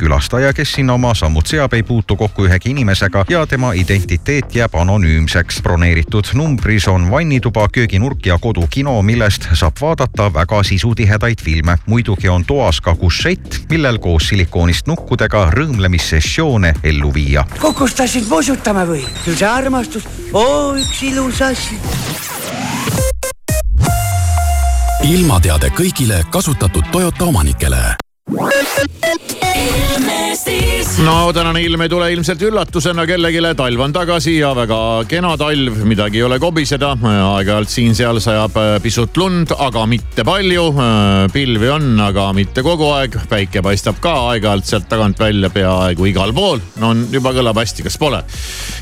külastaja, kes sinna oma sammud seab, ei puutu kokku ühegi inimesega ja tema identiteet jääb anonüümseks. broneeritud numbris on vannituba, kööginurk ja kodukino, millest saab vaadata väga sisutihedaid filme. muidugi on toas ka kušett, millel koos silikoonist nukkudega rõõmlemissessioone ellu viia. kukustasid musutama või? küll see armastus, oo üks ilus asi ilmateade kõigile kasutatud Toyota omanikele no tänane ilm ei tule ilmselt üllatusena kellelegi, talv on tagasi ja väga kena talv, midagi ei ole kobiseda. aeg-ajalt siin-seal sajab äh, pisut lund, aga mitte palju. Äh, pilvi on, aga mitte kogu aeg. päike paistab ka aeg-ajalt sealt tagant välja peaaegu igal pool. no juba kõlab hästi, kas pole?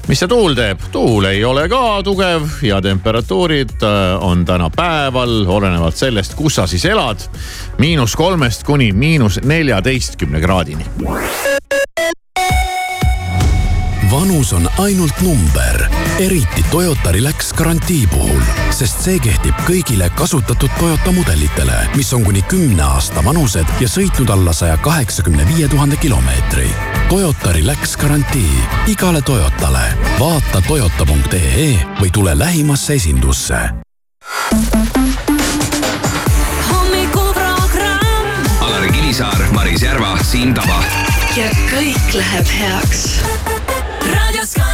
mis see tuul teeb? tuul ei ole ka tugev ja temperatuurid äh, on täna päeval, olenevalt sellest, kus sa siis elad, miinus kolmest kuni miinus neljateistkümne kraadini vanus on ainult number, eriti Toyota Relax garantii puhul, sest see kehtib kõigile kasutatud Toyota mudelitele, mis on kuni kümne aasta vanused ja sõitnud alla saja kaheksakümne viie tuhande kilomeetri. Toyota Relax garantii igale Toyotale. vaata toyota.ee või tule lähimasse esindusse. Alari Kivisaar, Maris Järva, Siim Taba. ja kõik läheb heaks raadio Sky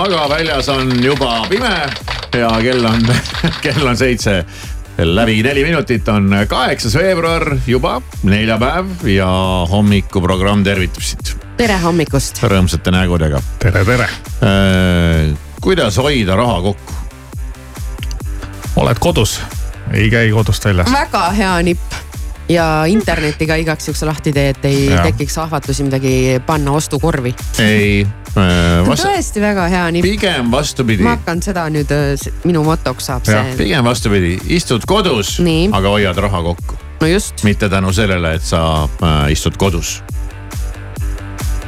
maga, väljas on juba pime ja kell on, kell on seitse läbi neli minutit on kaheksas veebruar juba, neljapäev ja hommikuprogramm tervitab sind. tere hommikust. rõõmsate nägudega. tere, tere äh,. kuidas hoida raha kokku? oled kodus, ei käi kodust väljas. väga hea nipp ja interneti ka igaks juhuks lahti tee, et ei ja. tekiks ahvatlusi midagi panna ostukorvi. ei äh,. Vast... tõesti väga hea nipp. pigem vastupidi. ma hakkan seda nüüd, äh, minu motoks saab ja, see. pigem vastupidi, istud kodus, aga hoiad raha kokku. no just. mitte tänu sellele, et sa äh, istud kodus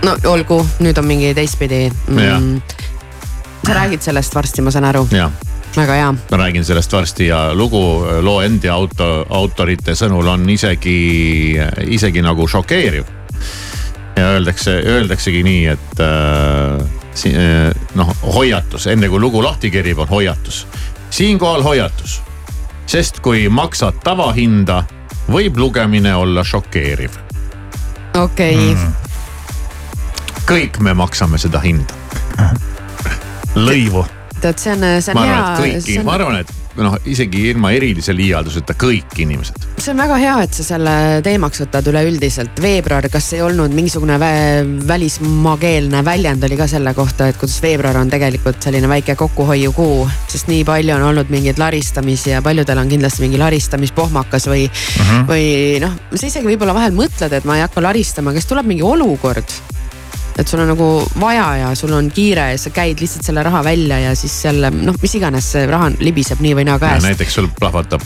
no olgu, nüüd on mingi teistpidi mm,. sa räägid sellest varsti, ma saan aru. Väga hea. ma räägin sellest varsti ja lugu loo endi auto, autorite sõnul on isegi, isegi nagu šokeeriv. ja öeldakse, öeldaksegi nii, et äh, noh, hoiatus, enne kui lugu lahti kerib, on hoiatus. siinkohal hoiatus, sest kui maksad tavahinda, võib lugemine olla šokeeriv. okei okay. mm kõik me maksame seda hinda. lõivu. Tead, see on, see on ma hea. kõiki on..., ma arvan, et noh, isegi ilma erilise liialduseta kõik inimesed. see on väga hea, et sa selle teemaks võtad üleüldiselt. veebruar, kas ei olnud mingisugune vä välismaakeelne väljend oli ka selle kohta, et kuidas veebruar on tegelikult selline väike kokkuhoiukuu, sest nii palju on olnud mingeid laristamisi ja paljudel on kindlasti mingi laristamispohmakas või uh, -huh. või noh, sa isegi võib-olla vahel mõtled, et ma ei hakka laristama, kas tuleb mingi olukord et sul on nagu vaja ja sul on kiire ja sa käid lihtsalt selle raha välja ja siis jälle noh, mis iganes see raha libiseb nii või naa käest. näiteks sul plahvatab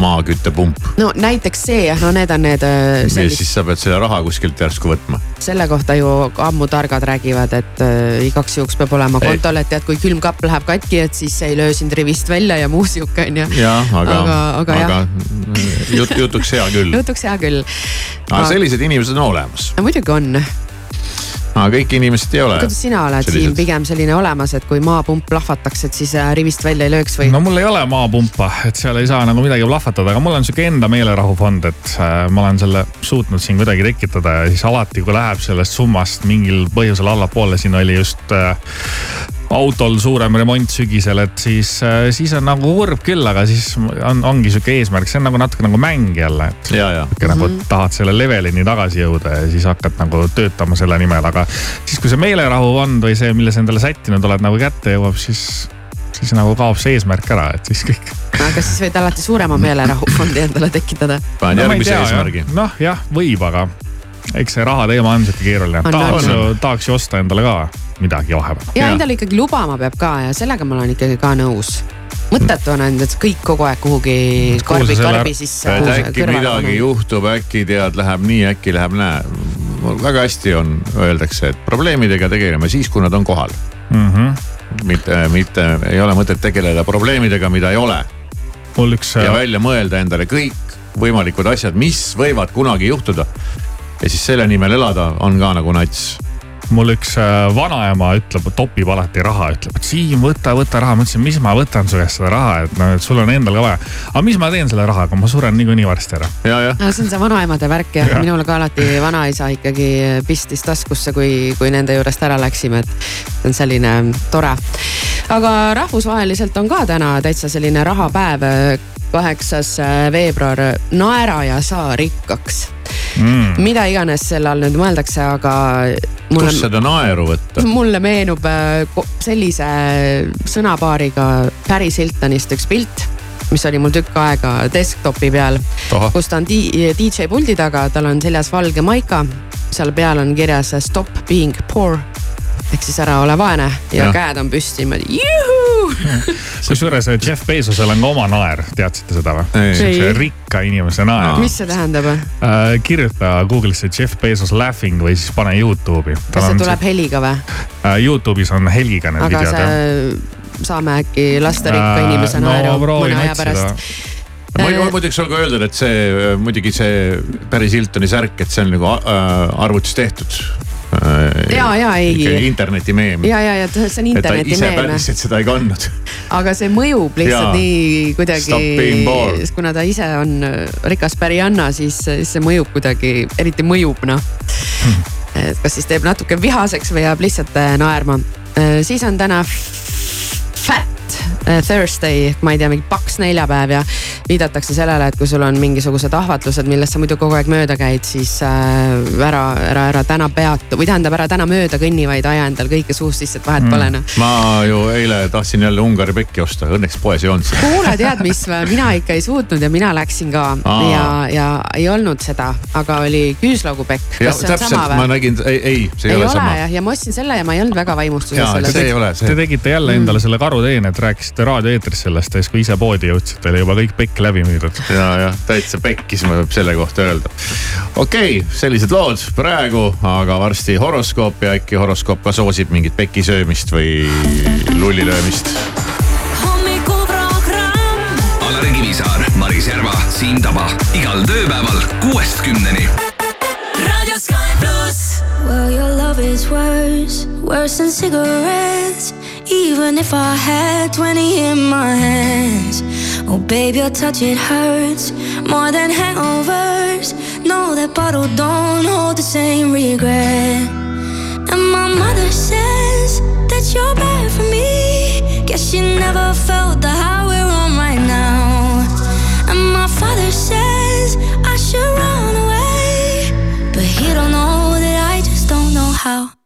maaküttepump. no näiteks see jah, no need on need sellist.... ja siis sa pead selle raha kuskilt järsku võtma. selle kohta ju ammu targad räägivad, et äh, igaks juhuks peab olema kontol, et tead, kui külmkapp läheb katki, et siis ei löö sind rivist välja ja muu sihuke on ju. jah, aga, aga, aga, aga jut, jutuks hea küll jutuks hea küll. aga sellised inimesed on olemas. no muidugi on aga kõik inimesed ei ole. kuidas sina oled sellised. siin pigem selline olemas, et kui maapump plahvataks, et siis äh, rivist välja ei lööks või? no mul ei ole maapumpa, et seal ei saa nagu midagi plahvatada, aga mul on sihuke enda meelerahufond, et äh, ma olen selle suutnud siin kuidagi tekitada ja siis alati, kui läheb sellest summast mingil põhjusel allapoole, siin oli just äh, autol suurem remont sügisel, et siis, äh, siis on nagu kurb küll, aga siis on, ongi sihuke eesmärk, see on nagu natuke nagu mäng jälle, et. sihuke nagu -hmm. tahad selle levelini tagasi jõuda ja siis hakkad nagu töötama selle nimel, aga siis, kui see meelerahufond või see, mille sa endale sättinud oled, nagu kätte jõuab, siis, siis nagu kaob see eesmärk ära, et siis kõik aga siis võid alati suurema meelerahufondi endale tekitada. panen no, järgmise eesmärgi. noh, jah, võib, aga eks see raha teema on sihuke keeruline. tahaks ju, tahaks ju osta endale ka midagi vahepeal. ja endale ikkagi lubama peab ka ja sellega ma olen ikkagi ka nõus mõttetu on ainult, et kõik kogu aeg kuhugi karbi, karbi sisse. äkki midagi on. juhtub, äkki tead, läheb nii, äkki läheb näe. väga hästi on, öeldakse, et probleemidega tegeleme siis, kui nad on kohal mm. -hmm. mitte, mitte ei ole mõtet tegeleda probleemidega, mida ei ole. mul üks. ja välja mõelda endale kõik võimalikud asjad, mis võivad kunagi juhtuda ja siis selle nimel elada on ka nagu nats mul üks äh, vanaema ütleb, topib alati raha, ütleb, et Siim, võta, võta raha. ma ütlesin, mis ma võtan su käest seda raha, et noh, et sul on endal ka vaja. aga mis ma teen selle rahaga, ma suren niikuinii varsti ära. No, see on see vanaemade värk jah ja., minul ka alati vanaisa ikkagi pistis taskusse, kui, kui nende juurest ära läksime, et see on selline tore. aga rahvusvaheliselt on ka täna täitsa selline rahapäev, kaheksas veebruar, naera ja saa rikkaks mm.. mida iganes selle all nüüd mõeldakse, aga. kust seda naeru võtta? mulle meenub äh, sellise sõnapaariga Paris Hiltonist üks pilt mis oli mul tükk aega desktopi peal, kus ta on DJ puldi taga, tal on seljas valge maika, seal peal on kirjas stop being poor ehk siis ära ole vaene ja, ja. käed on püsti niimoodi kusjuures eh, Jeff Bezosel on ka oma naer, teadsite seda või? see rikka inimese naer mis see tähendab äh,? kirjuta Google'isse Jeff Bezos laughing või siis pane Youtube'i. kas see tuleb see... heliga või äh,? Youtube'is on heliga need Aga videod. See... saame äkki lasta rikka äh, inimese naeru no, mõne aja pärast ma muidugi saan ka öelda, et see muidugi see Paris Hiltoni särk, et see on nagu arvutis tehtud ja, ja ei. internetimeem. ja, ja, ja see on internetimeem. ise päriselt seda ei kandnud. aga see mõjub lihtsalt ja. nii kuidagi, kuna ta ise on rikas pärianna, siis, siis see mõjub kuidagi, eriti mõjub noh hmm.. et kas siis teeb natuke vihaseks või jääb lihtsalt äh, naerma. Äh, siis on täna Fat Äh, Thursday, ma ei tea, mingi paks neljapäev ja viidatakse sellele, et kui sul on mingisugused ahvatlused, millest sa muidu kogu aeg mööda käid, siis äh, ära, ära, ära täna peatu või tähendab, ära täna mööda kõnni, vaid aja endal kõike suust sisse, et vahet mm. pole noh. ma ju eile tahtsin jälle Ungari pekki osta, õnneks poes ei olnud. kuule, tead mis, mina ikka ei suutnud ja mina läksin ka Aa. ja, ja ei olnud seda, aga oli küüslaugupekk. jah, täpselt, ma nägin, ei, ei, see ei, ei ole, ole sama. ja ma ostsin selle ja ma ei olnud väga vaimustuses. Te tegite jälle endale selle karuteene, et rääkisite raadioeetris sellest ja siis, kui ise poodi jõudsite, oli juba kõik pekk läbi müüdud. ja, jah, täitsa pekkis, võib selle kohta öelda. okei okay,, sellised lood praegu, aga varsti horoskoop ja äkki horoskoop ka soosib mingit peki söömist või lulli löömist. hommikuprogramm. Alari Kivisaar, Maris Järva, Siim Taba igal tööpäeval kuuest kümneni. Well, your love is worse, worse than cigarettes. Even if I had 20 in my hands. Oh, babe, your touch, it hurts more than hangovers. No, that bottle don't hold the same regret. And my mother says that you're bad for me. Guess she never felt the high we're on right now. And my father says I should run away. But he don't know that I just don't know how.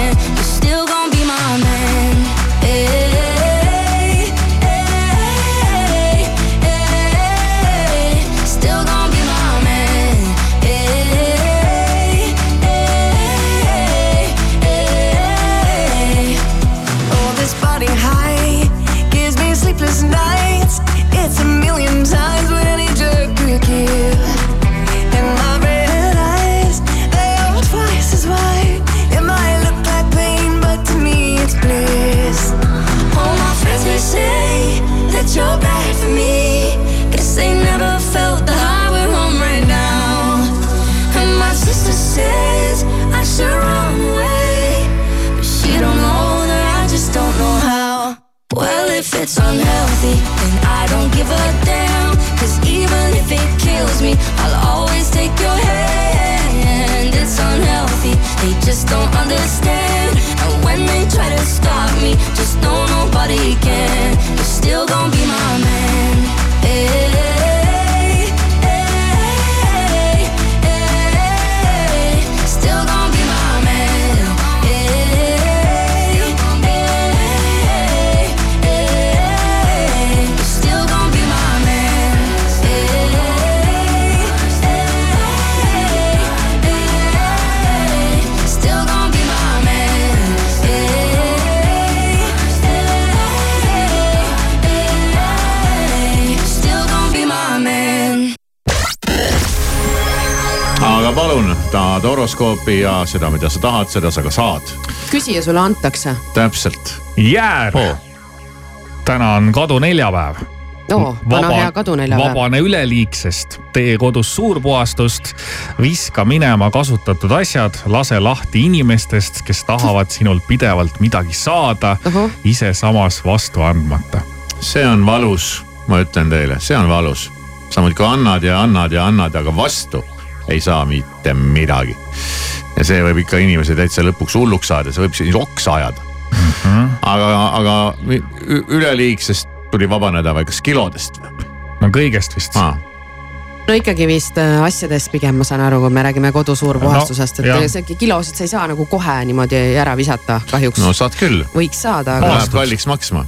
Horoskoopi ja seda, mida sa tahad, seda sa ka saad. küsija sulle antakse. täpselt. jäär oh.. täna on kaduneljapäev oo, vana hea kaduneljapäev. vabane üleliigsest, tee kodus suurpuhastust, viska minema kasutatud asjad, lase lahti inimestest, kes tahavad sinult pidevalt midagi saada, ise samas vastu andmata. see on valus, ma ütlen teile, see on valus. sa muudkui annad ja annad ja annad, aga vastu ei saa mitte midagi. ja see võib ikka inimesi täitsa lõpuks hulluks saada, see võib siis oksa ajada mm. -hmm. aga, aga üleliigsest tuli vabaneda või kas kilodest või? no kõigest vist ah. no ikkagi vist äh, asjadest pigem ma saan aru, kui me räägime kodusuurpuhastusest no,, et see kilosid sa ei saa nagu kohe niimoodi ära visata kahjuks. no saad küll. võiks saada aga.... Läheb kalliks maksma.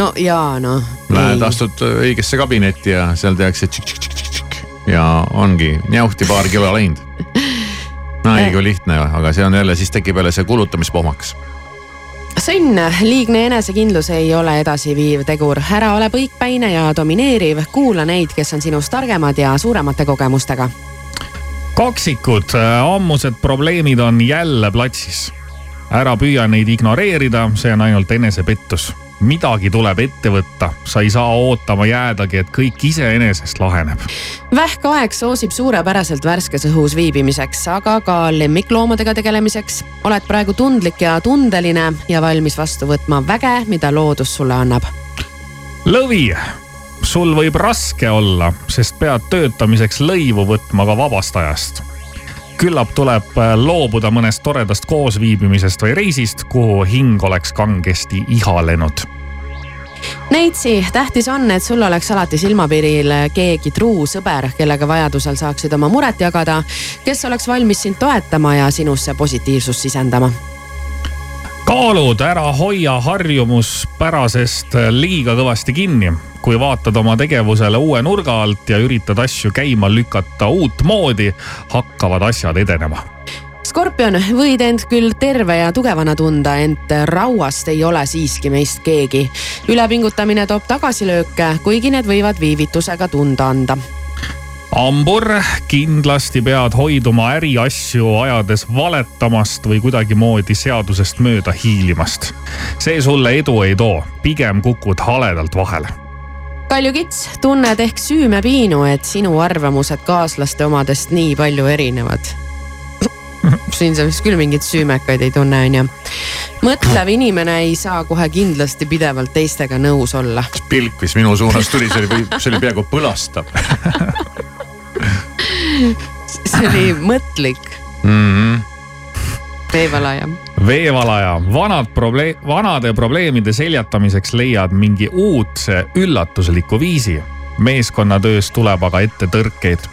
no jaa noh. Lähed astud õigesse kabinetti ja seal tehakse tšik-tšik-tšik-tšik ja ongi njauhti paar kilo läinud. no ei kui lihtne, aga see on jälle, siis tekib jälle see kulutamispohmaks sõnn, liigne enesekindlus ei ole edasiviiv tegur, ära ole põikpäine ja domineeriv, kuula neid, kes on sinust targemad ja suuremate kogemustega. kaksikud, ammused probleemid on jälle platsis. ära püüa neid ignoreerida, see on ainult enesepettus. Midagi tuleb ette võtta, sa ei saa ootama jäädagi, et kõik iseenesest laheneb. vähkaeg soosib suurepäraselt värskes õhus viibimiseks, aga ka lemmikloomadega tegelemiseks. oled praegu tundlik ja tundeline ja valmis vastu võtma väge, mida loodus sulle annab. lõvi sul võib raske olla, sest pead töötamiseks lõivu võtma ka vabast ajast. Küllap tuleb loobuda mõnest toredast koosviibimisest või reisist, kuhu hing oleks kangesti ihalenud. Neitsi, tähtis on, et sul oleks alati silmapiiril keegi truu sõber, kellega vajadusel saaksid oma muret jagada, kes oleks valmis sind toetama ja sinusse positiivsust sisendama kaalud, ära hoia harjumuspärasest liiga kõvasti kinni. kui vaatad oma tegevusele uue nurga alt ja üritad asju käima lükata uutmoodi, hakkavad asjad edenema skorpion, võid end küll terve ja tugevana tunda, ent rauast ei ole siiski meist keegi. ülepingutamine toob tagasilööke, kuigi need võivad viivitusega tunda anda hambur, kindlasti pead hoiduma äriasju ajades valetamast või kuidagimoodi seadusest mööda hiilimast. see sulle edu ei too, pigem kukud haledalt vahele Kalju Kits, tunned ehk süümepiinu, et sinu arvamused kaaslaste omadest nii palju erinevad siin sa vist küll mingeid süümekaid ei tunne, onju. mõtlev inimene ei saa kohe kindlasti pidevalt teistega nõus olla. pilk, mis minu suunas tuli, see oli, see oli peaaegu põlastav see oli mõtlik mm. -hmm. veevalaja. veevalaja, vanad probleem, vanade probleemide seljatamiseks leiad mingi uudse üllatusliku viisi meeskonnatöös tuleb aga ette tõrkeid.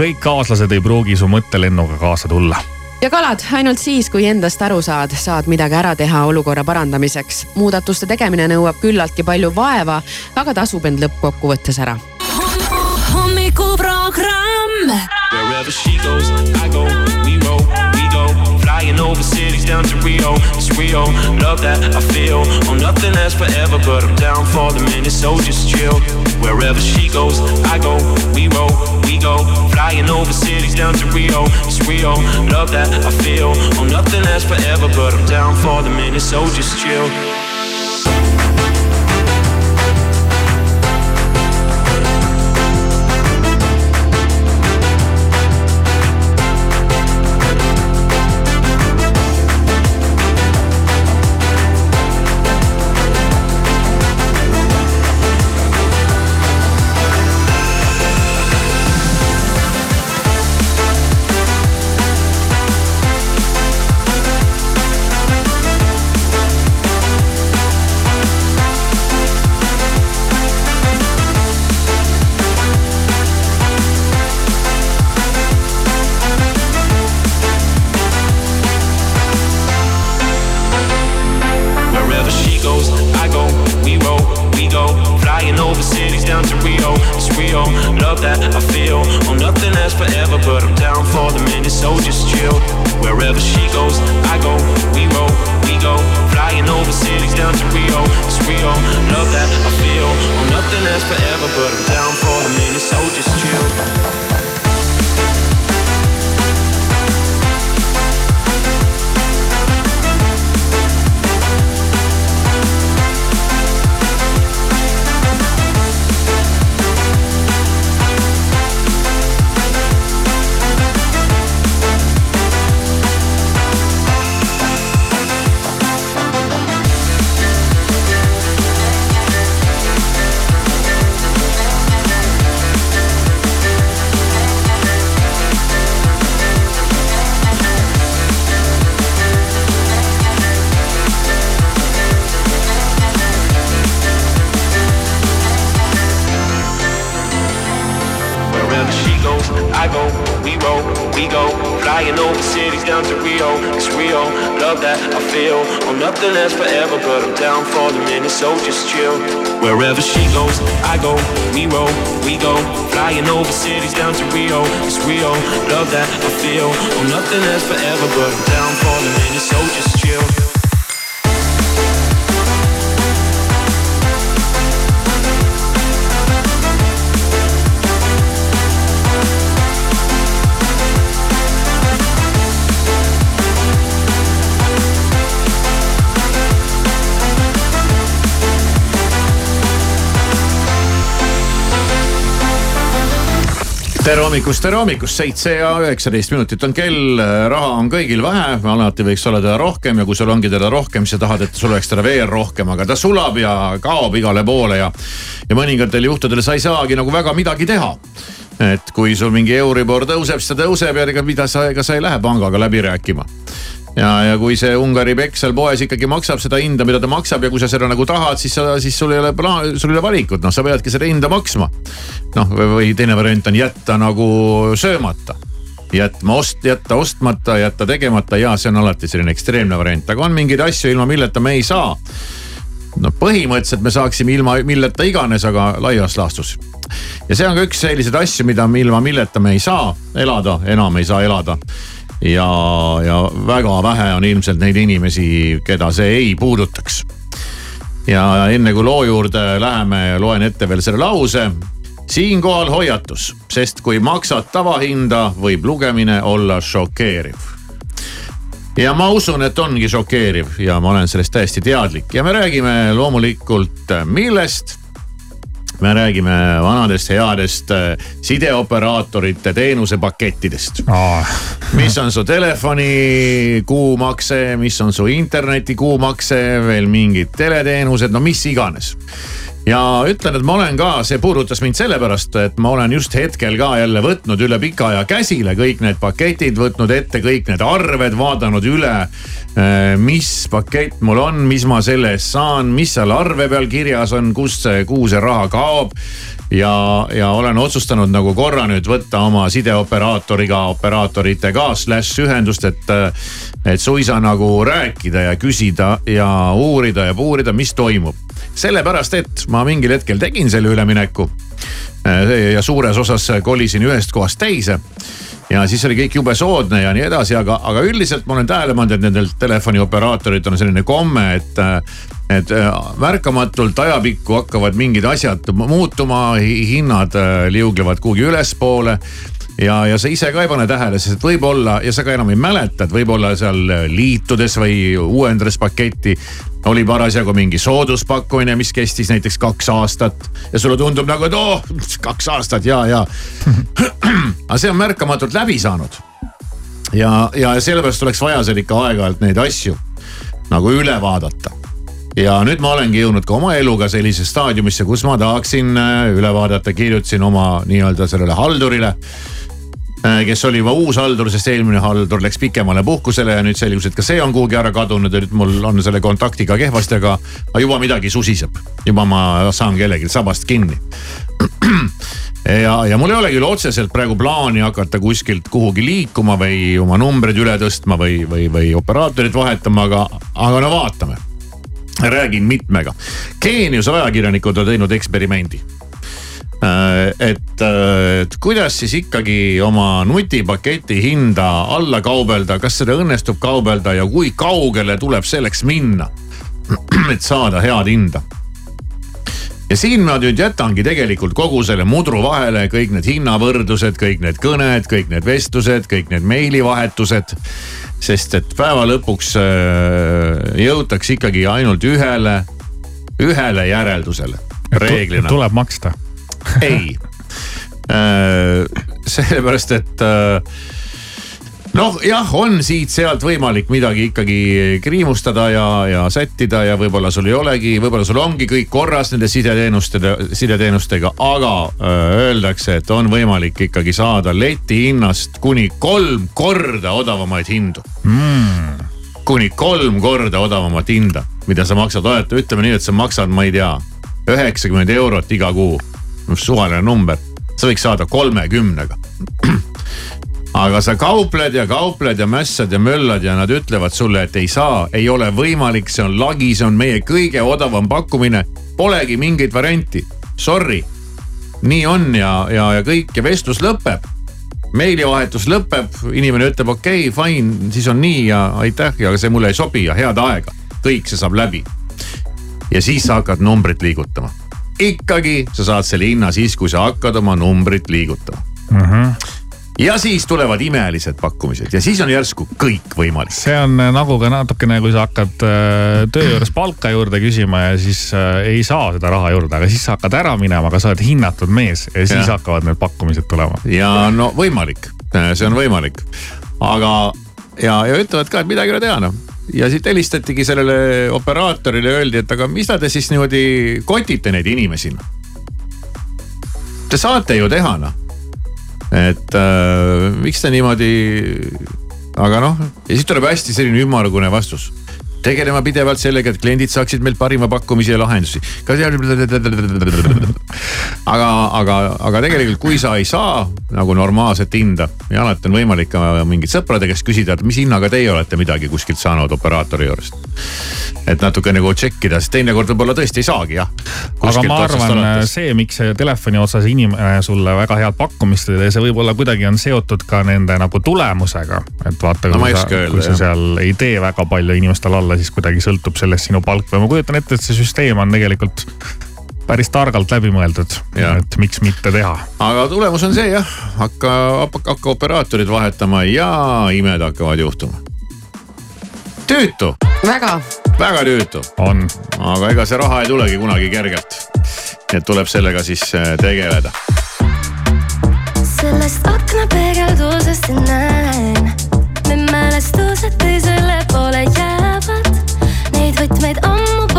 kõik kaaslased ei pruugi su mõttelennuga kaasa tulla ja kalad, ainult siis, kui endast aru saad, saad midagi ära teha olukorra parandamiseks. muudatuste tegemine nõuab küllaltki palju vaeva, aga tasub end lõppkokkuvõttes ära. Hommikuprogramm. Wherever she goes, I go, we roll, we go. Flying over cities down to Rio, it's Rio. Love that I feel. Oh, nothing lasts forever, but I'm down for the minute, so just chill. Wherever she goes, I go, we roll, we go. Flying over cities down to Rio, it's Rio. Love that I feel. Oh, nothing lasts forever, but I'm down for the minute, so just chill. Tere hommikust, tere hommikust, seitse ja üheksateist minutit on kell, raha on kõigil vähe, alati võiks olla teda rohkem ja kui sul ongi teda rohkem, siis sa tahad, et sul oleks teda veel rohkem, aga ta sulab ja kaob igale poole ja. ja mõningatel juhtudel sa ei saagi nagu väga midagi teha. Et kui sul mingi Euribor tõuseb, siis ta tõuseb ja ega mida sa, ega sa ei lähe pangaga läbi rääkima ja, ja kui see Ungari pekk seal poes ikkagi maksab seda hinda, mida ta maksab ja kui sa seda nagu tahad, siis sa, siis sul ei ole plaan, sul ei ole valikut, noh, sa peadki seda hinda maksma. noh, või teine variant on jätta nagu söömata jätma ost-, jätta ostmata, jätta tegemata ja see on alati selline ekstreemne variant, aga on mingeid asju, ilma milleta me ei saa. no põhimõtteliselt me saaksime ilma milleta iganes, aga laias laastus. ja see on ka üks selliseid asju, mida ilma milleta me ei saa elada, enam ei saa elada ja, ja väga vähe on ilmselt neid inimesi, keda see ei puudutaks. ja enne kui loo juurde läheme, loen ette veel selle lause siinkohal hoiatus, sest kui maksad tavahinda, võib lugemine olla šokeeriv. ja ma usun, et ongi šokeeriv ja ma olen sellest täiesti teadlik ja me räägime loomulikult millest me räägime vanadest headest äh, sideoperaatorite teenusepakettidest. Oh.. mis on su telefoni kuumakse, mis on su interneti kuumakse, veel mingid teleteenused, no mis iganes ja ütlen, et ma olen ka, see puudutas mind sellepärast, et ma olen just hetkel ka jälle võtnud üle pika aja käsile kõik need paketid, võtnud ette kõik need arved, vaadanud üle. Eh, mis pakett mul on, mis ma selle eest saan, mis seal arve peal kirjas on, kust see, kuhu see raha kaob ja, ja olen otsustanud nagu korra nüüd võtta oma sideoperaatoriga, operaatoritega slaš ühendust, et. et suisa nagu rääkida ja küsida ja uurida ja puurida, mis toimub sellepärast, et ma mingil hetkel tegin selle ülemineku. Äh, ja suures osas kolisin ühest kohast teise ja siis oli kõik jube soodne ja nii edasi, aga, aga üldiselt ma olen tähele pannud, et nendel telefonioperaatorid on selline komme, et. et äh, märkamatult ajapikku hakkavad mingid asjad muutuma, hinnad äh, liuglevad kuhugi ülespoole ja, ja sa ise ka ei pane tähele, sest võib-olla ja sa ka enam ei mäleta, et võib-olla seal liitudes või uuendades paketti oli parasjagu mingi sooduspakkumine, mis kestis näiteks kaks aastat ja sulle tundub nagu, et oh, kaks aastat ja, ja. aga see on märkamatult läbi saanud. ja, ja sellepärast oleks vaja seal ikka aeg-ajalt neid asju nagu üle vaadata ja nüüd ma olengi jõudnud ka oma eluga sellisesse staadiumisse, kus ma tahaksin äh, üle vaadata, kirjutasin oma nii-öelda sellele haldurile Äh, kes oli juba uus haldur, sest eelmine haldur läks pikemale puhkusele ja nüüd selgus, et ka see on kuhugi ära kadunud ja nüüd mul on selle kontaktiga kehvasti, aga, juba midagi susiseb. juba ma saan kellelgi sabast kinni. ja, ja mul ei ole küll otseselt praegu plaani hakata kuskilt kuhugi liikuma või oma numbreid üle tõstma või, või, või operaatorit vahetama, aga, aga no vaatame räägin mitmega. Geeniuse ajakirjanikud on teinud eksperimendi Äh, et, äh, et kuidas siis ikkagi oma nutipaketi hinda alla kaubelda, kas seda õnnestub kaubelda ja kui kaugele tuleb selleks minna, et saada head hinda ja siin ma nüüd jätangi tegelikult kogu selle mudru vahele kõik need hinnavõrdlused, kõik need kõned, kõik need vestlused, kõik need meilivahetused. sest et päeva lõpuks äh, jõutakse ikkagi ainult ühele, ühele järeldusele reeglina. tuleb maksta ei. Äh,, sellepärast et äh, noh, jah, on siit-sealt võimalik midagi ikkagi kriimustada ja, ja sättida ja võib-olla sul ei olegi, võib-olla sul ongi kõik korras nende sideteenuste, sideteenustega, aga äh, öeldakse, et on võimalik ikkagi saada letihinnast kuni kolm korda odavamaid hindu. Mm.. kuni kolm korda odavamat hinda, mida sa maksad, ütleme nii, et sa maksad, ma ei tea, üheksakümmend eurot iga kuu suvaline number, sa võiks saada kolmekümnega aga sa kaupled ja kaupled ja mässad ja möllad ja nad ütlevad sulle, et ei saa, ei ole võimalik, see on lagi, see on meie kõige odavam pakkumine. Polegi mingit varianti, sorry. nii on ja, ja, ja kõik ja vestlus lõpeb. meilivahetus lõpeb, inimene ütleb okei okay,, fine, siis on nii ja aitäh ja see mulle ei sobi ja head aega. kõik see saab läbi. ja siis sa hakkad numbrit liigutama ikkagi sa saad selle hinna siis, kui sa hakkad oma numbrit liigutama mm. -hmm ja siis tulevad imelised pakkumised ja siis on järsku kõik võimalik. see on äh, nagu ka natukene, kui sa hakkad äh, töö juures palka juurde küsima ja siis äh, ei saa seda raha juurde, aga siis sa hakkad ära minema, aga sa oled hinnatud mees ja siis ja. hakkavad need pakkumised tulema. ja no võimalik, see on võimalik, aga ja, ja ütlevad ka, et midagi ei ole teha noh ja siit helistatigi sellele operaatorile, öeldi, et aga mis te siis niimoodi kotite neid inimesi noh. Te saate ju teha noh, et äh, miks te niimoodi, aga noh, ja siis tuleb hästi selline ümmargune vastus. Tegelema pidevalt sellega, et kliendid saaksid meilt parima pakkumisi ja lahendusi. aga, aga, aga tegelikult, kui sa ei saa nagu normaalset hinda ja alati on võimalik ka mingit sõprade käest küsida, et mis hinnaga teie olete midagi kuskilt saanud operaatori juurest. et natuke nagu check ida, sest teinekord võib-olla tõesti ei saagi jah. aga ma arvan, see, miks see telefoni otsas inimene sulle väga head pakkumist teeb, see võib-olla kuidagi on seotud ka nende nagu tulemusega. et vaata no,, kui, sa, kui sa seal ei tee väga palju inimestele alla, siis kuidagi sõltub sellest sinu palk või ma kujutan ette, et see süsteem on tegelikult päris targalt läbi mõeldud, et miks mitte teha. aga tulemus on see jah, hakka, hakka operaatorid vahetama ja imed hakkavad juhtuma. tüütu. väga. väga tüütu. on. aga ega see raha ei tulegi kunagi kergelt. et tuleb sellega siis äh, tegeleda. sellest aknapeegeldusest näen me mälestused teisele poole jäävad, neid võtmeid ammu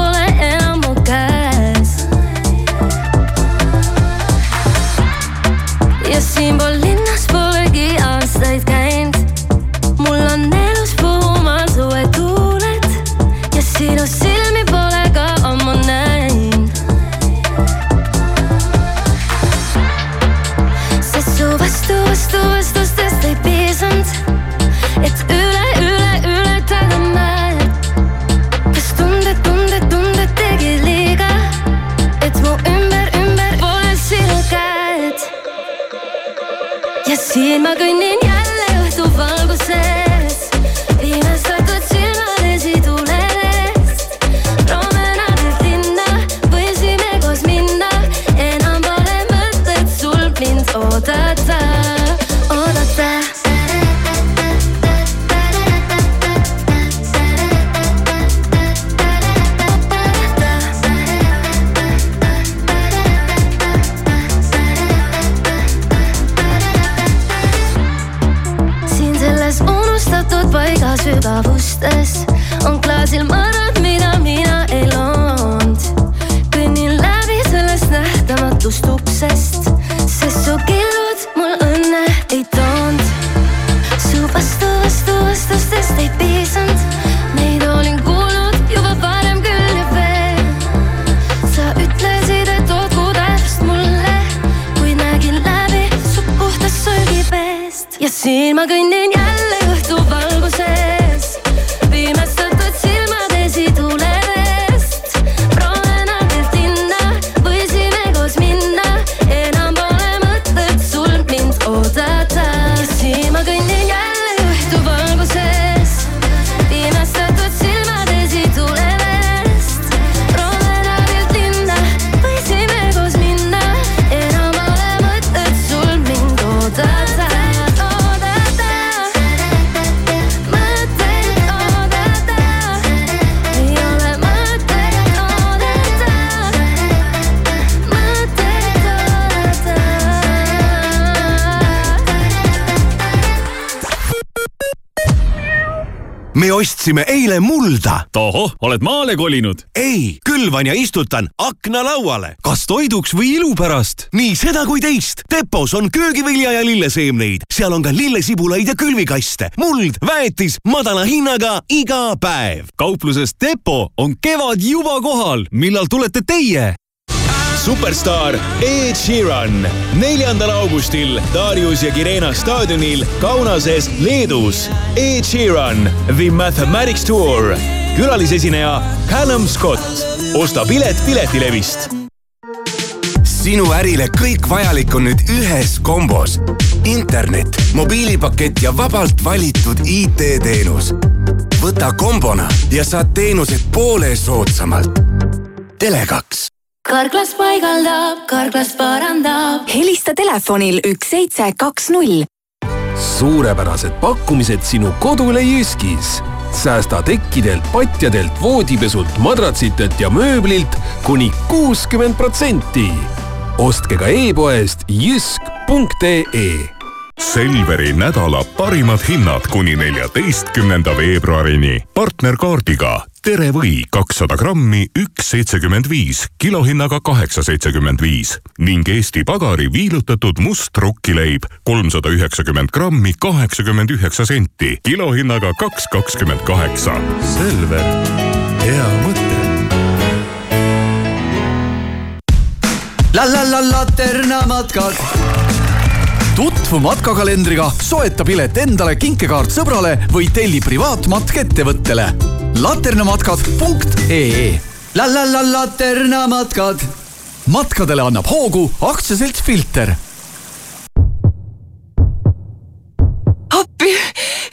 ja siin ma kõnnin me ostsime eile mulda. tohoh, oled maale kolinud? ei, külvan ja istutan aknalauale. kas toiduks või ilu pärast? nii seda kui teist. Depos on köögivilja ja lilleseemneid, seal on ka lillesibulaid ja külvikaste, muld, väetis madala hinnaga iga päev. kaupluses Depo on kevad juba kohal. millal tulete teie? Superstaar Ed Sheeran neljandal augustil Darius ja Kirena staadionil Kaunases, Leedus. Ed Sheeran, The Mathematics Tour, külalisesineja Callum Scott. osta pilet Piletilevist sinu ärile kõik vajalik on nüüd ühes kombos. internet, mobiilipakett ja vabalt valitud IT-teenus. võta kombona ja saad teenused poole soodsamalt. Tele2 karklas paigaldab, karklas parandab. helista telefonil üks seitse kaks null. suurepärased pakkumised sinu kodule Jyskis. säästa tekkidelt, patjadelt, voodipesult, madratsitelt ja mööblilt kuni kuuskümmend protsenti. ostke ka e-poest jysk.ee Selveri nädala parimad hinnad kuni neljateistkümnenda veebruarini partnerkaardiga terevõi kakssada grammi, üks seitsekümmend viis, kilohinnaga kaheksa seitsekümmend viis ning Eesti Pagari viilutatud must rukkileib kolmsada üheksakümmend grammi, kaheksakümmend üheksa senti, kilohinnaga kaks kakskümmend kaheksa. Selver, hea mõte. la la la Laterna matkad tutvu matkakalendriga, soeta pilet endale, kinkekaart sõbrale või telli privaatmatk ettevõttele. laternamatkad.ee la la la laternamatkad. matkadele annab hoogu aktsiaselts Filter. appi,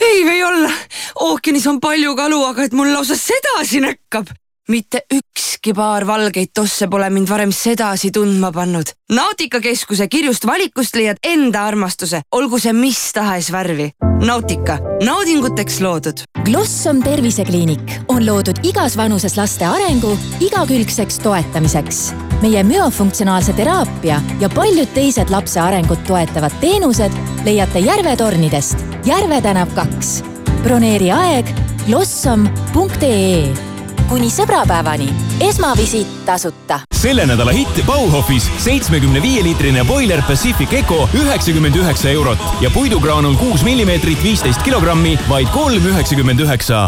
ei või olla. ookeanis on palju kalu, aga et mul lausa sedasi näkkab mitte ükski paar valgeid tosse pole mind varem sedasi tundma pannud. Nautika keskuse kirjust valikust leiad enda armastuse, olgu see mis tahes värvi. Nautika, naudinguteks loodud. Glossom tervisekliinik on loodud igas vanuses laste arengu igakülgseks toetamiseks. meie müofunktsionaalse teraapia ja paljud teised lapse arengut toetavad teenused leiate Järve tornidest, Järve tänav kaks. broneeri aeg glossom.ee kuni sõbrapäevani. esmavisiit tasuta. selle nädala hitt Bauhofis seitsmekümne viie liitrine Boiler Pacific Eco üheksakümmend üheksa eurot ja puidugraanul kuus millimeetrit, viisteist kilogrammi, vaid kolm üheksakümmend üheksa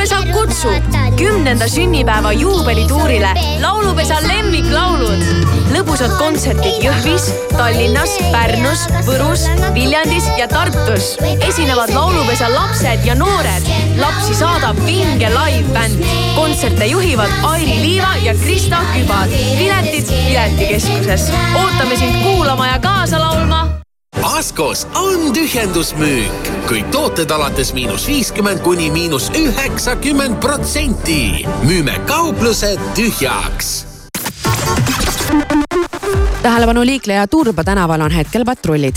laulupesa kutsub kümnenda sünnipäeva juubelituurile laulupesa lemmiklaulud. lõbusad kontserdid Jõhvis, Tallinnas, Pärnus, Võrus, Viljandis ja Tartus. esinevad laulupesa lapsed ja noored. lapsi saadab vinge live-bänd. kontserte juhivad Airi Liiva ja Krista Kübar. piletid Piletikeskuses. ootame sind kuulama ja kaasa laulma Askos on tühjendusmüük, kõik tooted alates miinus viiskümmend kuni miinus üheksakümmend protsenti. müüme kauplused tühjaks. tähelepanu liikleja Turba tänaval on hetkel patrullid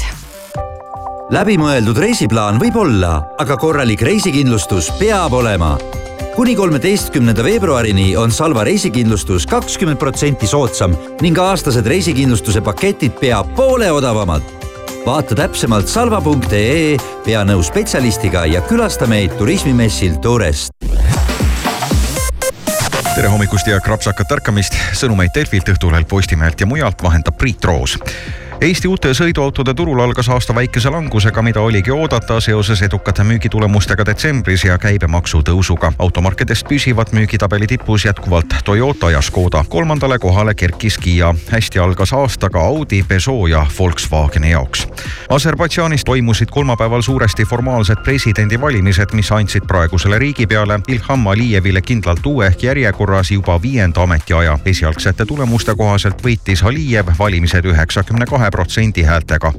läbimõeldud reisiplaan võib olla, aga korralik reisikindlustus peab olema. kuni kolmeteistkümnenda veebruarini on Salva reisikindlustus kakskümmend protsenti soodsam ning aastased reisikindlustuse paketid pea poole odavamad vaata täpsemalt salva.ee, pea nõu spetsialistiga ja külasta meid turismimessil Tourest tere hommikust ja krapsakat ärkamist, sõnumeid Delfilt, Õhtulehelt, Postimehelt ja mujalt vahendab Priit Roos Eesti uute sõiduautode turul algas aasta väikese langusega, mida oligi oodata seoses edukate müügitulemustega detsembris ja käibemaksu tõusuga. automarkedest püsivad müügitabeli tipus jätkuvalt Toyota ja Škoda. kolmandale kohale kerkis Kiia. hästi algas aasta ka Audi, Peugeot ja Volkswageni jaoks. Aserbaidžaanis toimusid kolmapäeval suuresti formaalsed presidendivalimised, mis andsid praegusele riigipeale Ilham Alijevile kindlalt uue ehk järjekorras juba viienda ametiaja. esialgsete tulemuste kohaselt võitis Alijev valimised üheksakümne kahe protsendi häältega.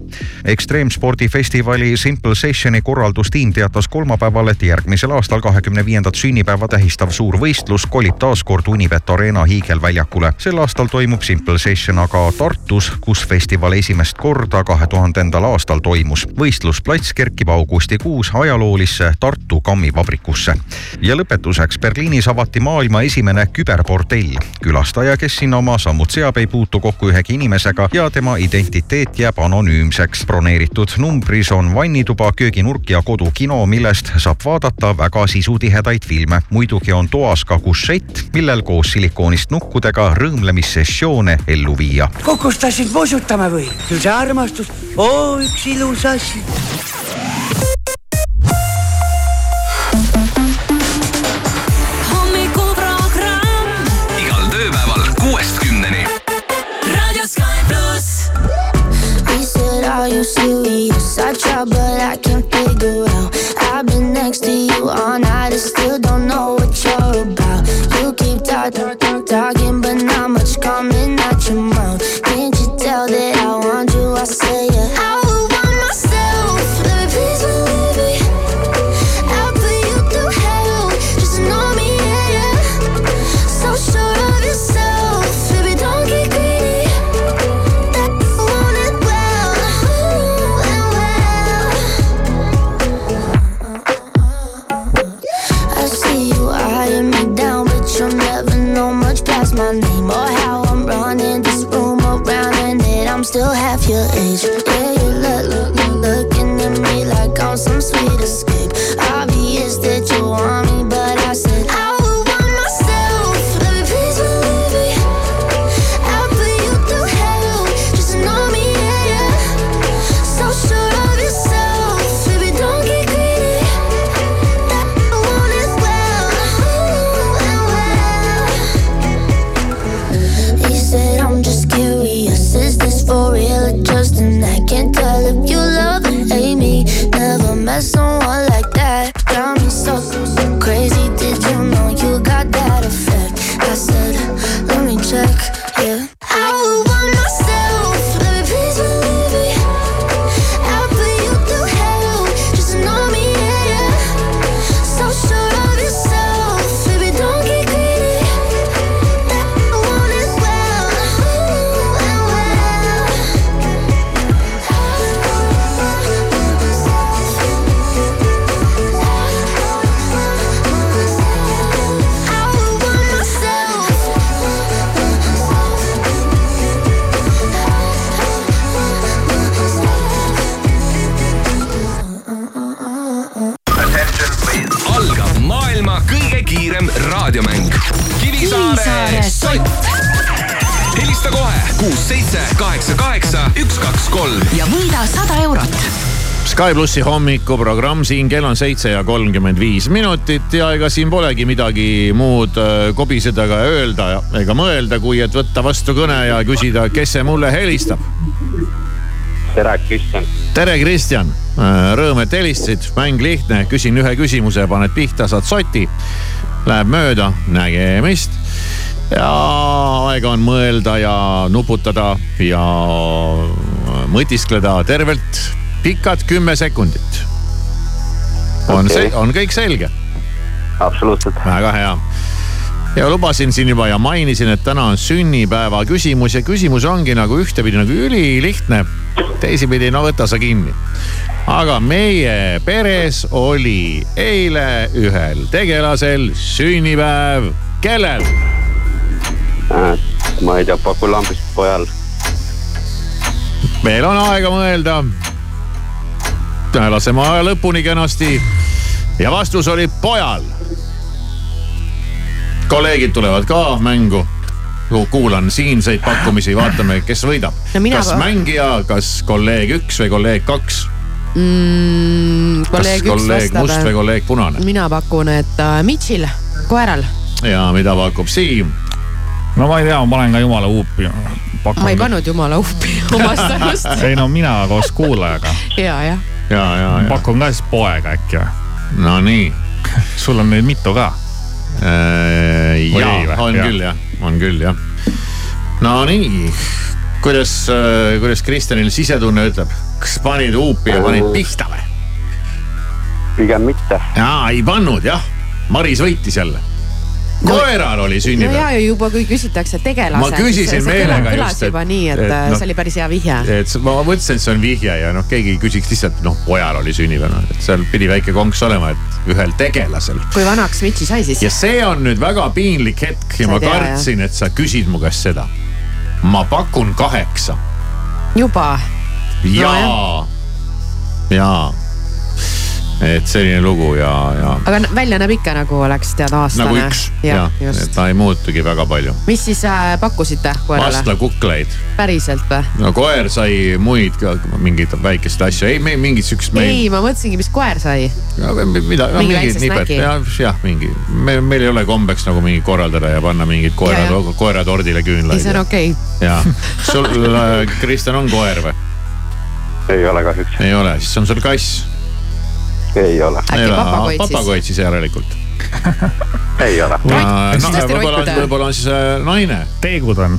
ekstreemspordifestivali Simple Sessioni korraldustiim teatas kolmapäeval, et järgmisel aastal kahekümne viiendat sünnipäeva tähistav suur võistlus kolib taas kord Unibet Arena hiigelväljakule. sel aastal toimub Simple Session aga Tartus, kus festival esimest korda kahe tuhandendal aastal toimus. võistlusplats kerkib augustikuus ajaloolisse Tartu kammivabrikusse. ja lõpetuseks Berliinis avati maailma esimene küberportell. külastaja, kes sinna oma sammud seab, ei puutu kokku ühegi inimesega ja tema identiteet identiteet jääb anonüümseks. broneeritud numbris on vannituba, kööginurk ja kodukino, millest saab vaadata väga sisutihedaid filme. muidugi on toas ka kušett, millel koos silikoonist nukkudega rõõmlemissessioone ellu viia. kukustasid musutama või? küll see armastus, oo üks ilus asi Are you serious? I try, but I can't figure out. I've been next to you all night and still don't know what you're about. You keep talking, talking, Sky plussi hommikuprogramm siin, kell on seitse ja kolmkümmend viis minutit ja ega siin polegi midagi muud äh, kobiseda ega öelda ega mõelda, kui et võtta vastu kõne ja küsida, kes see mulle helistab. tere, Kristjan. tere, Kristjan. Äh, rõõm, et helistasid, mäng lihtne, küsin ühe küsimuse, paned pihta, saad soti. Läheb mööda, nägemist ja aega on mõelda ja nuputada ja mõtiskleda tervelt pikad kümme sekundit. on okay. on kõik selge? absoluutselt. väga hea ja lubasin siin juba ja mainisin, et täna on sünnipäeva küsimus ja küsimus ongi nagu ühtepidi nagu ülilihtne, teisipidi no võta sa kinni. aga meie peres oli eile ühel tegelasel sünnipäev, kellel? Ma ei tea, paku lambist pojal. meil on aega mõelda laseme aja lõpuni kenasti. ja vastus oli pojal. kolleegid tulevad ka mängu kuulan siinseid pakkumisi, vaatame, kes võidab no. kas va... mängija, kas kolleeg üks või kolleeg kaks mm,? kolleeg kas kolleeg must või kolleeg punane? mina pakun, et uh, Mitchil, koeral. ja mida pakub Siim? no ma ei tea, ma panen ka jumala huupi. ma ei pannud jumala huupi omast arust ei no mina koos kuulajaga. ja, jah ja, ja, ja. Pakun ka siis poega äkki või? no nii sul on neid mitu ka äh,? ja, on ja. küll jah, on küll jah. no nii, kuidas, äh, kuidas Kristjanil sisetunne ütleb, kas panid huupi ja panid pihta või? pigem mitte. jaa, ei pannud jah, Maris võitis jälle koeral oli sünnipäev. no ja juba, kui küsitakse tegelase. ma küsisin meelega just, et. juba nii, et, et äh, no, see oli päris hea vihje. et ma mõtlesin, et see on vihje ja noh, keegi küsiks lihtsalt noh, pojal oli sünnipäev, noh, et seal pidi väike konks olema, et ühel tegelasel. kui vanaks Mitsi sai siis? ja see on nüüd väga piinlik hetk ja sa ma tea, kartsin, et sa küsid mu käest seda. ma pakun kaheksa. juba? jaa no,, jaa et selline lugu ja, ja. aga välja näeb ikka nagu oleks tead aastane. nagu üks ja, ja, et ta ei muutugi väga palju. mis siis äh, pakkusite koerale? vastlakukleid. päriselt või? no koer sai muid ka mingeid väikeseid asju, ei mingit siukest. ei, ma mõtlesingi, mis koer sai. mida, mingid nipet, jah, jah, mingi, me, meil ei ole kombeks nagu mingi korraldada ja panna mingid koera, koeratordile küünlaid. ei, see on okei okay.. ja, sul, äh, Kristjan, on koer või? ei ole kahjuks. ei ole, siis on sul kass ei ole. äkki papagoid siis? papagoid siis järelikult ei ole. võib-olla, võib-olla on siis äh, naine. teegud on.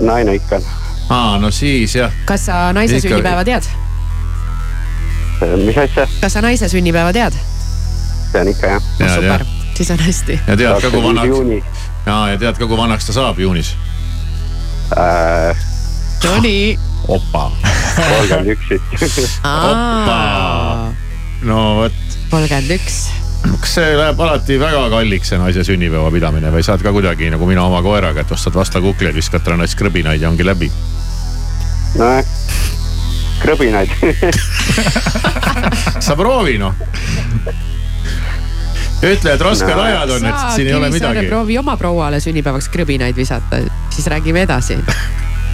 naine ikka on. aa, no siis jah. kas sa naise ikka... sünnipäeva tead? mis asja? kas sa naise sünnipäeva tead? tean ikka jah ja,. super, siis on hästi. ja tead ka, kui vanaks. ja, ja tead ka, kui vanaks ta saab juunis äh...? Nonii. opa. kolmkümmend üks siis. opa no vot. kolmkümmend üks kas see läheb alati väga kalliks, see naise sünnipäeva pidamine või saad ka kuidagi nagu mina oma koeraga, et ostad vastlakukleid, viskad talle näiteks krõbinaid ja ongi läbi? nojah, krõbinaid sa proovi noh. ütle, et rasked no. ajad on, et siin ei ole midagi. proovi oma prouale sünnipäevaks krõbinaid visata, siis räägime edasi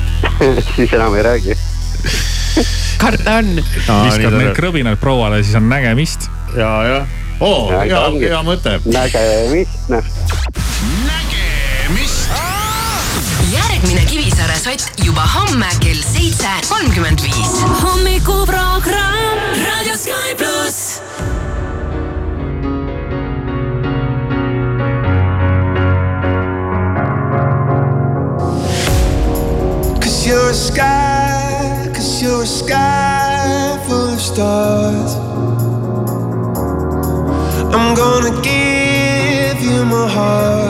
siis enam ei räägi karta on. viskad need krõbinad prouale, siis on nägemist. ja, jah. oo, hea, hea mõte. nägemist, noh. nägemist. järgmine Kivisaare sott juba homme kell seitse kolmkümmend viis. hommikuprogramm Raadio Sky pluss. You're a sky sky full of stars. I'm gonna give you my heart.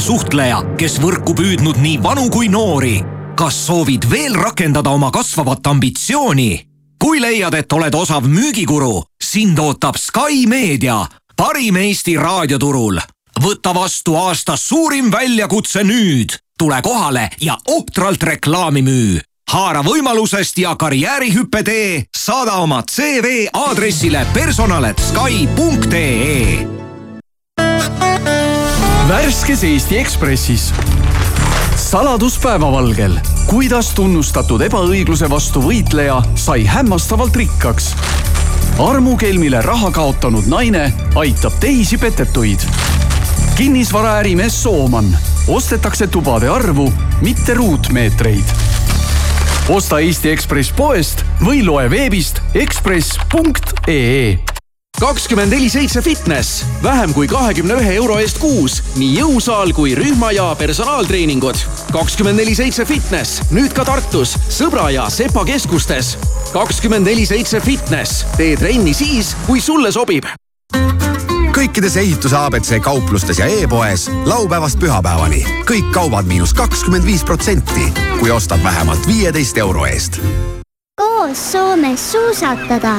Osav suhtleja, kes võrku püüdnud nii vanu kui noori. kas soovid veel rakendada oma kasvavat ambitsiooni? kui leiad, et oled osav müügikuru, sind ootab Sky Meedia, parim Eesti raadioturul. võta vastu aasta suurim väljakutse nüüd. tule kohale ja ohtralt reklaami müü haara võimalusest ja karjäärihüppe tee, saada oma CV aadressile personal.sky.ee värskes Eesti Ekspressis. saladus päevavalgel, kuidas tunnustatud ebaõigluse vastu võitleja sai hämmastavalt rikkaks. armukelmile raha kaotanud naine aitab teisi petetuid. kinnisvaraärimees Sooman, ostetakse tubade arvu, mitte ruutmeetreid. osta Eesti Ekspress poest või loe veebist ekspress.ee kakskümmend neli seitse fitness, vähem kui kahekümne ühe euro eest kuus, nii jõusaal kui rühma ja personaaltreeningud. kakskümmend neli seitse fitness, nüüd ka Tartus, Sõbra ja Sepa keskustes. kakskümmend neli seitse fitness, tee trenni siis, kui sulle sobib kõikides ehituse abc kauplustes ja e-poes laupäevast pühapäevani kõik kaubad miinus kakskümmend viis protsenti, kui ostad vähemalt viieteist euro eest. koos Soomes suusatada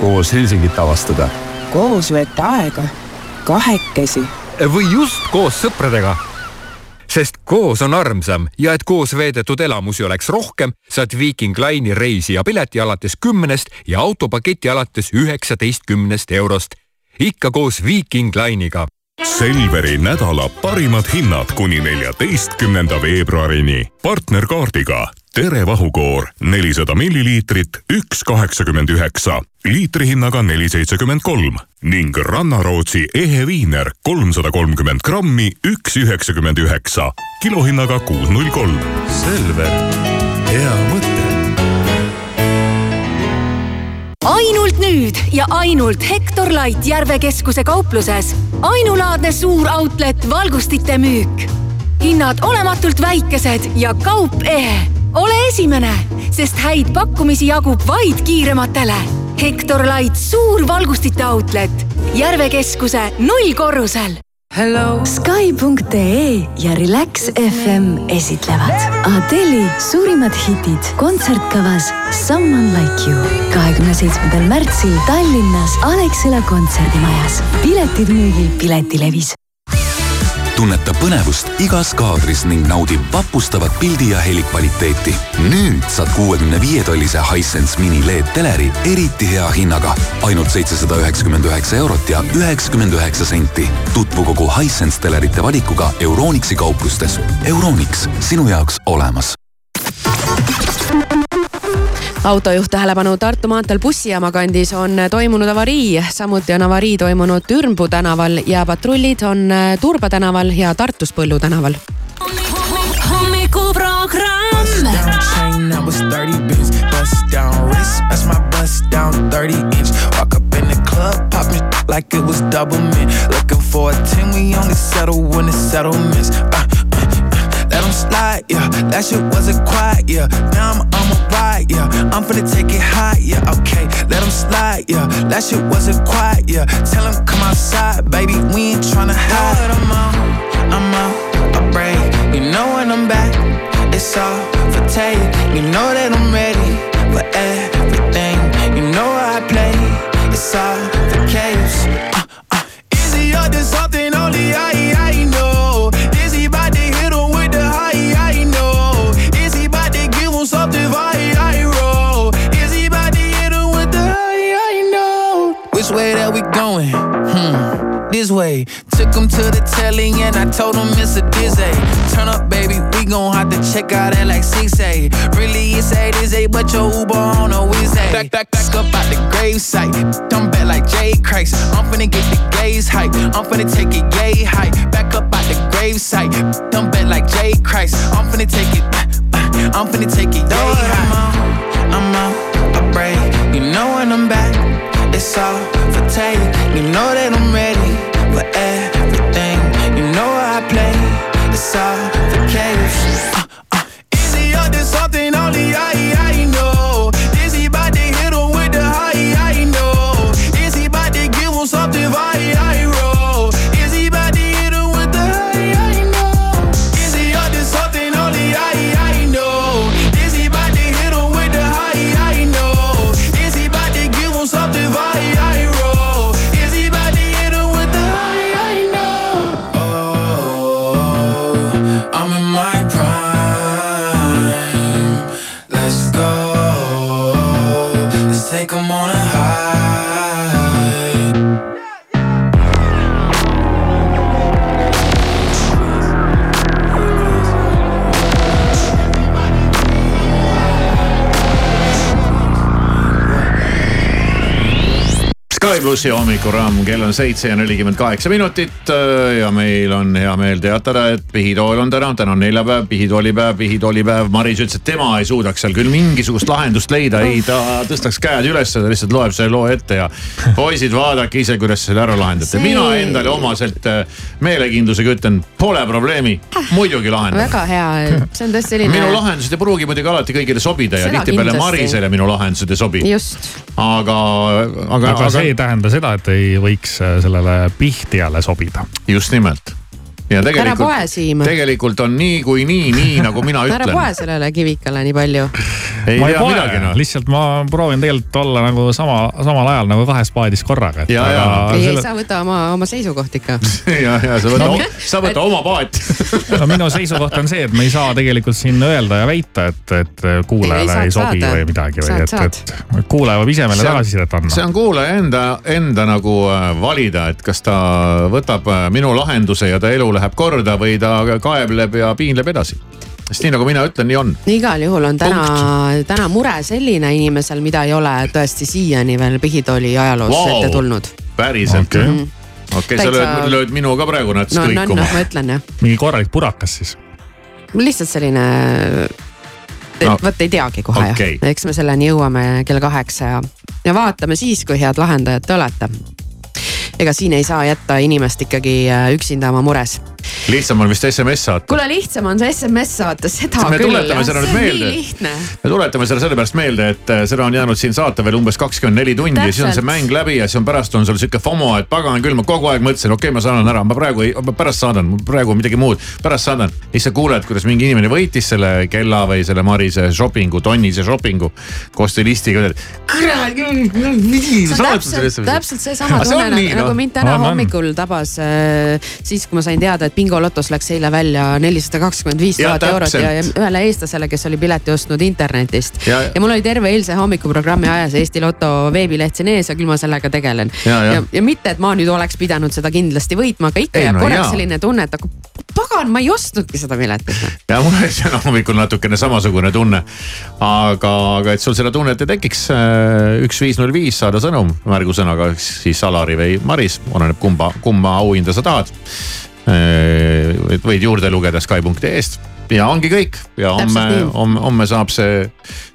koos Helsingit avastada. koos veeta aega, kahekesi. või just koos sõpradega. sest koos on armsam ja et koos veedetud elamusi oleks rohkem, saad Viiking Line'i reisi ja pileti alates kümnest ja autopaketi alates üheksateistkümnest eurost. ikka koos Viiking Line'iga Selveri nädala parimad hinnad kuni neljateistkümnenda veebruarini. partnerkaardiga Tere vahukoor nelisada milliliitrit, üks kaheksakümmend üheksa, liitrihinnaga neli seitsekümmend kolm ning Rannarootsi ehe viiner kolmsada kolmkümmend grammi, üks üheksakümmend üheksa, kilohinnaga kuus null kolm. Selver, hea mõte ainult nüüd ja ainult Hektor Light Järve keskuse kaupluses. ainulaadne suur outlet valgustite müük. hinnad olematult väikesed ja kaup ehe. Ole esimene, sest häid pakkumisi jagub vaid kiirematele. Hektor Light suur valgustite outlet Järve keskuse nullkorrusel Sky.ee ja Relax FM esitlevad Adeli suurimad hitid kontsertkavas Someone Like You. kahekümne seitsmendal märtsil Tallinnas Alexela kontserdimajas. piletid müügil Piletilevis tunneta põnevust igas kaadris ning naudi vapustavat pildi ja heli kvaliteeti. nüüd saad kuuekümne viie tollise Hisense mini LED teleri eriti hea hinnaga. ainult seitsesada üheksakümmend üheksa eurot ja üheksakümmend üheksa senti. tutvu kogu Hisense telerite valikuga Euronixi kauplustes. Euronix, sinu jaoks olemas autojuht tähelepanu Tartu maanteel bussijaama kandis on toimunud avarii, samuti on avarii toimunud Türnpuu tänaval ja patrullid on Turba tänaval ja Tartus Põllu tänaval. hommikuprogramm. chain, I was 30 bins, bust down wrist, that's my bust down 30 inch. Walk up in the club, popping like it was double mint. Looking for a 10, we only settle when it's settlements. Uh, uh, slide, yeah. That shit wasn't quiet, yeah. Now I'm on my ride, yeah. I'm finna take it high, yeah. Okay, let them slide, yeah. That shit wasn't quiet, yeah. Tell them come outside, baby. We ain't tryna hide. I'm out, I'm out, I break. You know when I'm back, it's all for take. You know that I'm ready for everything. Told him it's a dizzy. Turn up, baby, we gon' have to check out that like 6A. Really, it's 8 is 8, but your Uber on a Wednesday. Back, back, back up out the gravesite. Come back like Jay Christ. I'm finna get the gaze hype. I'm finna take it yay high. Back up out the gravesite. Come back like Jay Christ. I'm finna take it. Uh, I'm finna take it yay high. I'm out, I break. You know when I'm back, it's all for take. You know that it's plussi hommikuraam, kell on seitse ja nelikümmend kaheksa minutit äh, ja meil on hea meel teatada, et pihitool on täna, täna on neljapäev, pihitoolipäev, pihitoolipäev. Maris ütles, et tema ei suudaks seal küll mingisugust lahendust leida, ei ta tõstaks käed üles, ta lihtsalt loeb selle loo ette ja poisid, vaadake ise, kuidas selle ära lahendate. See- mina endale omaselt äh, meelekindlusega ütlen, pole probleemi, muidugi lahendame. väga hea, see on tõesti selline. minu lahendused ei pruugi muidugi alati kõigile sobida ja tihtipeale. Marisele minu lahendused ei sobi. just. aga, aga, aga aga see ei tähenda seda, et ei võiks äh, sellele pihtijale sobida. just nimelt. Ja ära tegelikult, poe Siim. tegelikult on nii kui nii, nii nagu mina ära ütlen. poe sellele kivikale nii palju. ei tea midagi noh. lihtsalt ma proovin tegelikult olla nagu sama, samal ajal nagu kahes paadis korraga. Ja, ja. ei, ei Selle... sa võta oma, oma seisukoht ikka. ja, ja sa võta No, sa võta oma paati no minu seisukoht on see, et me ei saa tegelikult siin öelda ja väita, et, et kuulajale Ei, ei, sobi saada. või midagi või Saad, et, et kuulaja peab ise meile See on- tagasisidet andma. see on kuulaja enda, enda nagu äh, valida, et kas ta võtab äh, minu lahenduse ja ta elu läheb korda või ta kaebleb ja piinleb edasi. sest nii nagu mina ütlen, nii on. igal juhul on täna, täna mure selline inimesel, mida ei ole tõesti siiani veel Pihitooli ajaloos wow. ette tulnud. päriselt Okei. okay. okei okay,, sa lööd, lööd minu ka praegu nats no, no, no kõikuma ma ütlen jah, mingi korralik purakas siis. lihtsalt selline No. no. vot ei teagi kohe Okei. jah, eks me selleni jõuame kell kaheksa ja, ja vaatame siis, kui head lahendajad te olete. Ega siin ei saa jätta inimest ikkagi äh, üksinda oma mures. Lihtsam on vist SMS saata. kuule, lihtsam on see SMS saata, seda me küll. tuletame seda nüüd meelde. me tuletame selle sellepärast meelde, et äh, seda on jäänud siin saata veel umbes kakskümmend neli tundi ja siis on see Täpselt. mäng läbi ja siis on pärast on sul sihuke FOMO, et pagan küll, ma kogu aeg mõtlesin, okei okay,, ma saadan ära, ma praegu ei, pärast saadan, praegu midagi muud, pärast saadan. siis sa kuuled, kuidas mingi inimene võitis selle kella või selle Marise shopping'u, tonnise shopping'u koos stilistiga. kurat, täpselt, täpselt seesama tunne nagu, nagu mind täna hommikul tabas äh, siis, kui ma sain teada, et bingolotos läks eile välja nelisada kakskümmend viis Ja tuhat eurot ja, ja ühele eestlasele, kes oli pileti ostnud internetist. Ja- ja mul oli terve eilse hommikuprogrammi ajas Eesti Loto veebileht siin ees ja küll ma sellega tegelen. Ja, ja. ja, ja mitte, et ma nüüd oleks pidanud seda kindlasti võitma, aga ikka jääb no korraks selline tunne, et aga pagan, ma ei ostnudki seda piletit. ja mul oli täna hommikul natukene samasugune tunne. aga, aga et sul seda tunnet ei tekiks, üks viis null viis saada sõnum märgusõnaga siis Alari või Maris, oleneb kumba, kumma auhinda sa tahad. Võid juurde lugeda Skype.ee-st ja ongi kõik. Ja homme homme, homme saab see,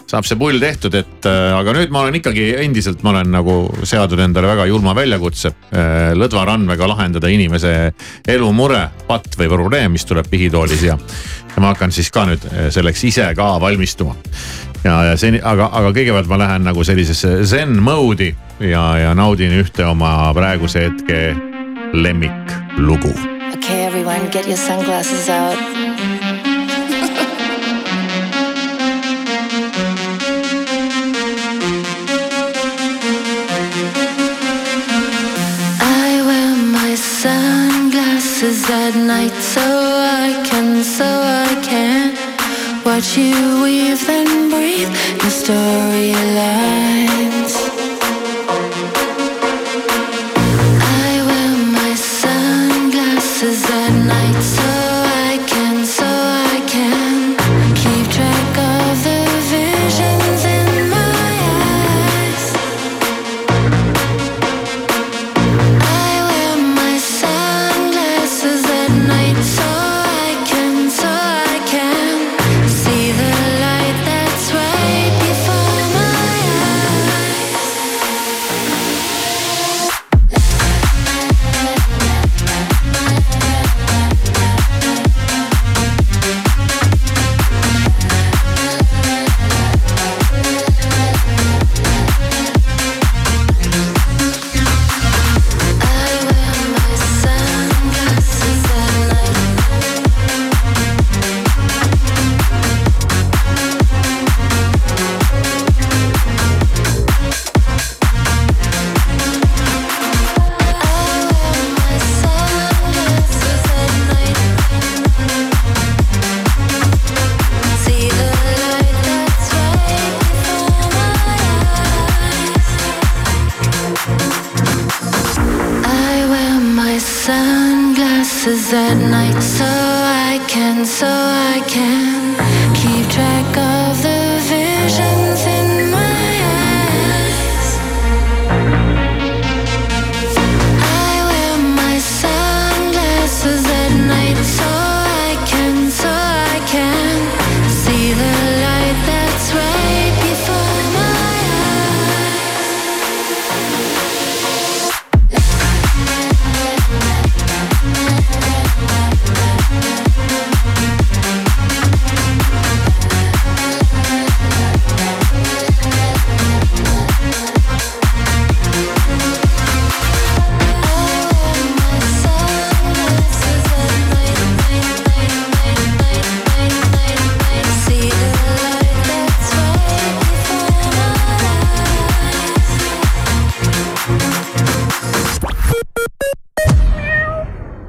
saab see pull tehtud, et äh, aga nüüd ma olen ikkagi endiselt, ma olen nagu seadnud endale väga julma väljakutse äh, lõdva randmega lahendada inimese elumure, patt või probleem, mis tuleb pihitoolis ja, ja ma hakkan siis ka nüüd äh, selleks ise ka valmistuma. ja, ja seni, aga, aga kõigepealt ma lähen nagu sellisesse zen mode'i ja, ja naudin ühte oma praeguse hetke lemmiklugu Okay, everyone, get your sunglasses out. I wear my sunglasses at night so I can, so I can watch you weave and breathe your storylines. I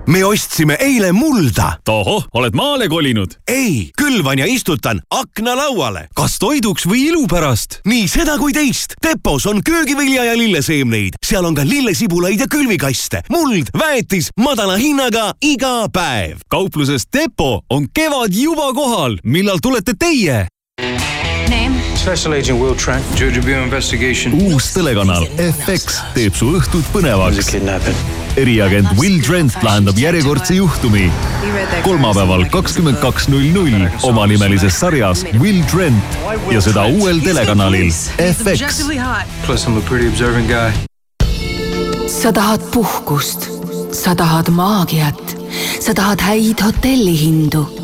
me ostsime eile mulda. tohoh, oled maale kolinud? ei, külvan ja istutan aknalauale. kas toiduks või ilu pärast? nii seda kui teist. Depos on köögivilja ja lilleseemneid, seal on ka lillesibulaid ja külvikaste. muld, väetis madala hinnaga iga päev. kaupluses Depo on kevad juba kohal. millal tulete teie? Special Agent Will Trent, Georgia Bureau Investigation. uus telekanal FX teeb su õhtud põnevaks. eriagent Will Trent lahendab järjekordse juhtumi. kolmapäeval kakskümmend kaks null null omanimelises sarjas Will Trent ja seda uuel telekanalil FX. Plus I'm a pretty observant guy. sa tahad puhkust, sa tahad maagiat, sa tahad häid hotellihindu.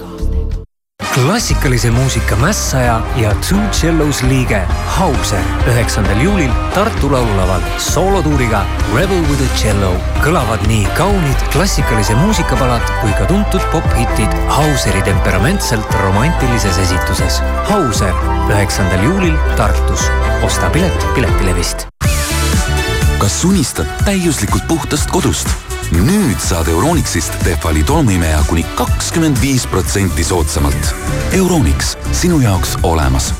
klassikalise muusika mässaja ja Two Cellos liige Hauser üheksandal juulil Tartu Laululaval soolotuuriga Rebel with a cello kõlavad nii kaunid klassikalise muusikapalad kui ka tuntud pophitid Hauseri temperamentselt romantilises esituses. Hauser üheksandal juulil Tartus. osta pilet Piletilevist. Kas unistad täiuslikult puhtast kodust? nüüd saad Euronixist Tehvali tolmuimeja kuni kakskümmend viis protsenti soodsamalt. Euronix, sinu jaoks olemas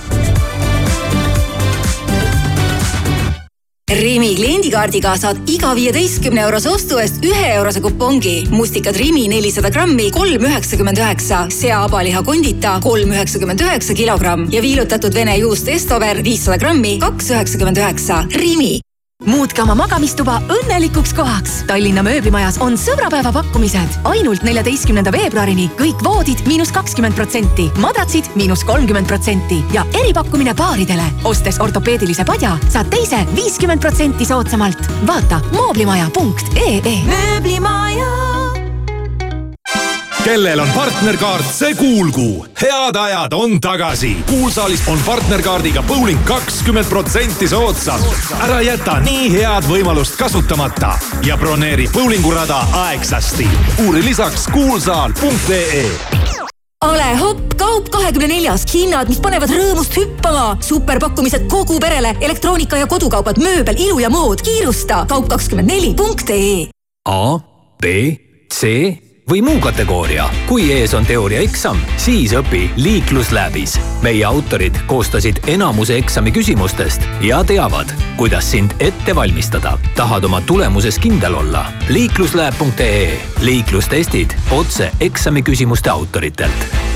Rimi kliendikaardiga saad iga viieteistkümne eurose ostu eest ühe eurose kupongi. mustikad Rimi nelisada grammi, kolm üheksakümmend üheksa. sea-abaliha kondita, kolm üheksakümmend üheksa kilogramm ja viilutatud vene juust Estover viissada grammi, kaks üheksakümmend üheksa. Rimi muutke oma magamistuba õnnelikuks kohaks. Tallinna mööblimajas on sõbrapäeva pakkumised. ainult neljateistkümnenda veebruarini kõik voodid miinus kakskümmend protsenti, madratsid miinus kolmkümmend protsenti ja eripakkumine paaridele. ostes ortopeedilise padja, saad teise viiskümmend protsenti soodsamalt. vaata mooblimaja.ee. mööblimaja kellel on partnerkaart, see kuulgu. head ajad on tagasi. kuulsaalis on partnerkaardiga bowling kakskümmend protsenti soodsam. ära jäta nii head võimalust kasutamata ja broneeri bowlingurada aegsasti. uuri lisaks kuulsaal.ee ole hopp, kaup kahekümne neljas, hinnad, mis panevad rõõmust hüppama. superpakkumised kogu perele, elektroonika ja kodukaubad, mööbel, ilu ja mood. kiirusta, kaup kakskümmend neli punkt ee. A, B, C või muu kategooria. kui ees on teooriaeksam, siis õpi liiklusläbis. meie autorid koostasid enamuse eksami küsimustest ja teavad, kuidas sind ette valmistada. tahad oma tulemuses kindel olla? liikluslääb.ee liiklustestid otse eksami küsimuste autoritelt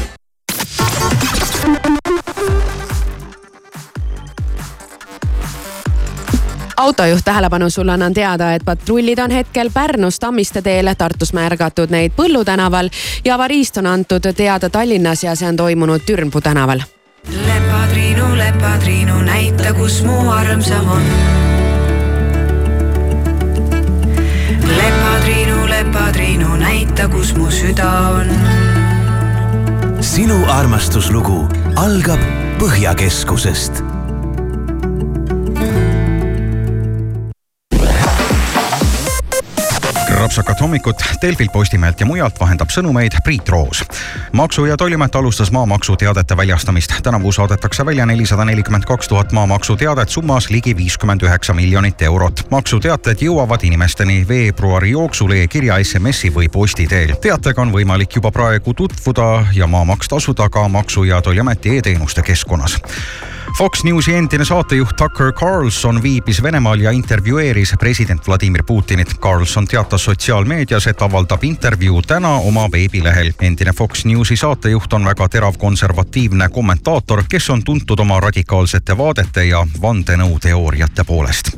autojuht tähelepanu sulle annan teada, et patrullid on hetkel Pärnus Tammiste teel, Tartus märgatud neid Põllu tänaval ja avariist on antud teada Tallinnas ja see on toimunud Türnpuu tänaval. lepatriinu, lepatriinu, näita, kus mu armsam on. lepatriinu, lepatriinu, näita, kus mu süda on. sinu armastuslugu algab Põhjakeskusest rapsakad hommikut Delfilt, Postimehelt ja mujalt vahendab sõnumeid Priit Roos. maksu- ja Tolliamet alustas maamaksuteadete väljastamist. tänavu saadetakse välja nelisada nelikümmend kaks tuhat maamaksuteadet summas ligi viiskümmend üheksa miljonit eurot. maksuteated jõuavad inimesteni veebruari jooksul e-kirja, SMS-i või posti teel. teatega on võimalik juba praegu tutvuda ja maamaks tasuda ka Maksu- ja Tolliameti e-teenuste keskkonnas Fox Newsi endine saatejuht Tucker Carlson viibis Venemaal ja intervjueeris president Vladimir Putinit. Carlson teatas sotsiaalmeedias, et avaldab intervjuu täna oma veebilehel. endine Fox Newsi saatejuht on väga terav konservatiivne kommentaator, kes on tuntud oma radikaalsete vaadete ja vandenõuteooriate poolest.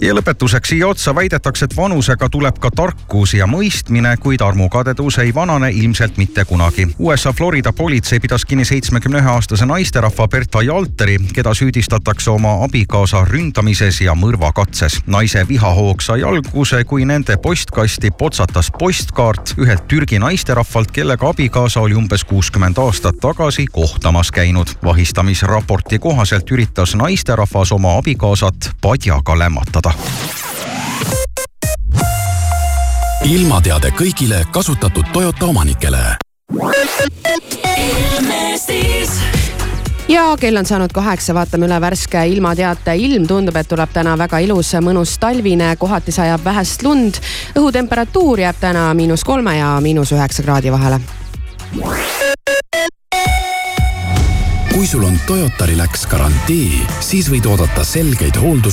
ja lõpetuseks siia otsa väidetakse, et vanusega tuleb ka tarkus ja mõistmine, kuid armukadedus ei vanane ilmselt mitte kunagi. USA Florida politsei pidas kinni seitsmekümne ühe aastase naisterahva Berta Jalteri, keda süüdistatakse oma abikaasa ründamises ja mõrvakatses. naise vihahoog sai alguse, kui nende postkasti potsatas postkaart ühelt Türgi naisterahvalt, kellega abikaasa oli umbes kuuskümmend aastat tagasi kohtamas käinud. vahistamisraporti kohaselt üritas naisterahvas oma abikaasat padjaga lämmatada ilmateade kõigile kasutatud Toyota omanikele. Ilmestis ja kell on saanud kaheksa, vaatame üle värske ilmateate. ilm tundub, et tuleb täna väga ilus, mõnus talvine, kohati sajab vähest lund. õhutemperatuur jääb täna miinus kolme ja miinus üheksa kraadi vahele. kui sul on Toyota Relax garantii, siis võid oodata selgeid hooldus